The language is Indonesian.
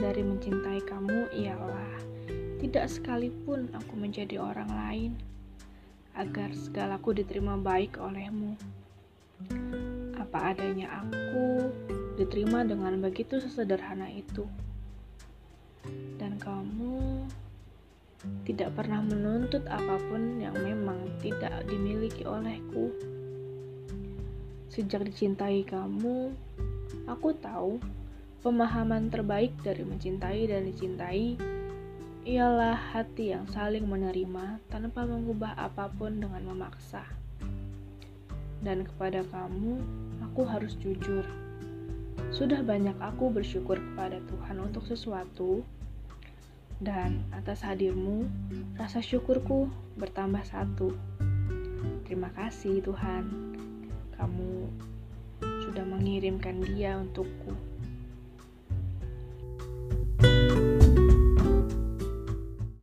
dari mencintai kamu ialah tidak sekalipun aku menjadi orang lain agar segalaku diterima baik olehmu. Apa adanya aku diterima dengan begitu sesederhana itu. Dan kamu tidak pernah menuntut apa pun yang memang tidak dimiliki olehku. Sejak dicintai kamu, aku tahu pemahaman terbaik dari mencintai dan dicintai ialah hati yang saling menerima tanpa mengubah apa pun dengan memaksa. Dan kepada kamu, aku harus jujur. Sudah banyak aku bersyukur kepada Tuhan untuk sesuatu, dan atas hadirmu, rasa syukurku bertambah satu. Terima kasih Tuhan, kamu sudah mengirimkan dia untukku.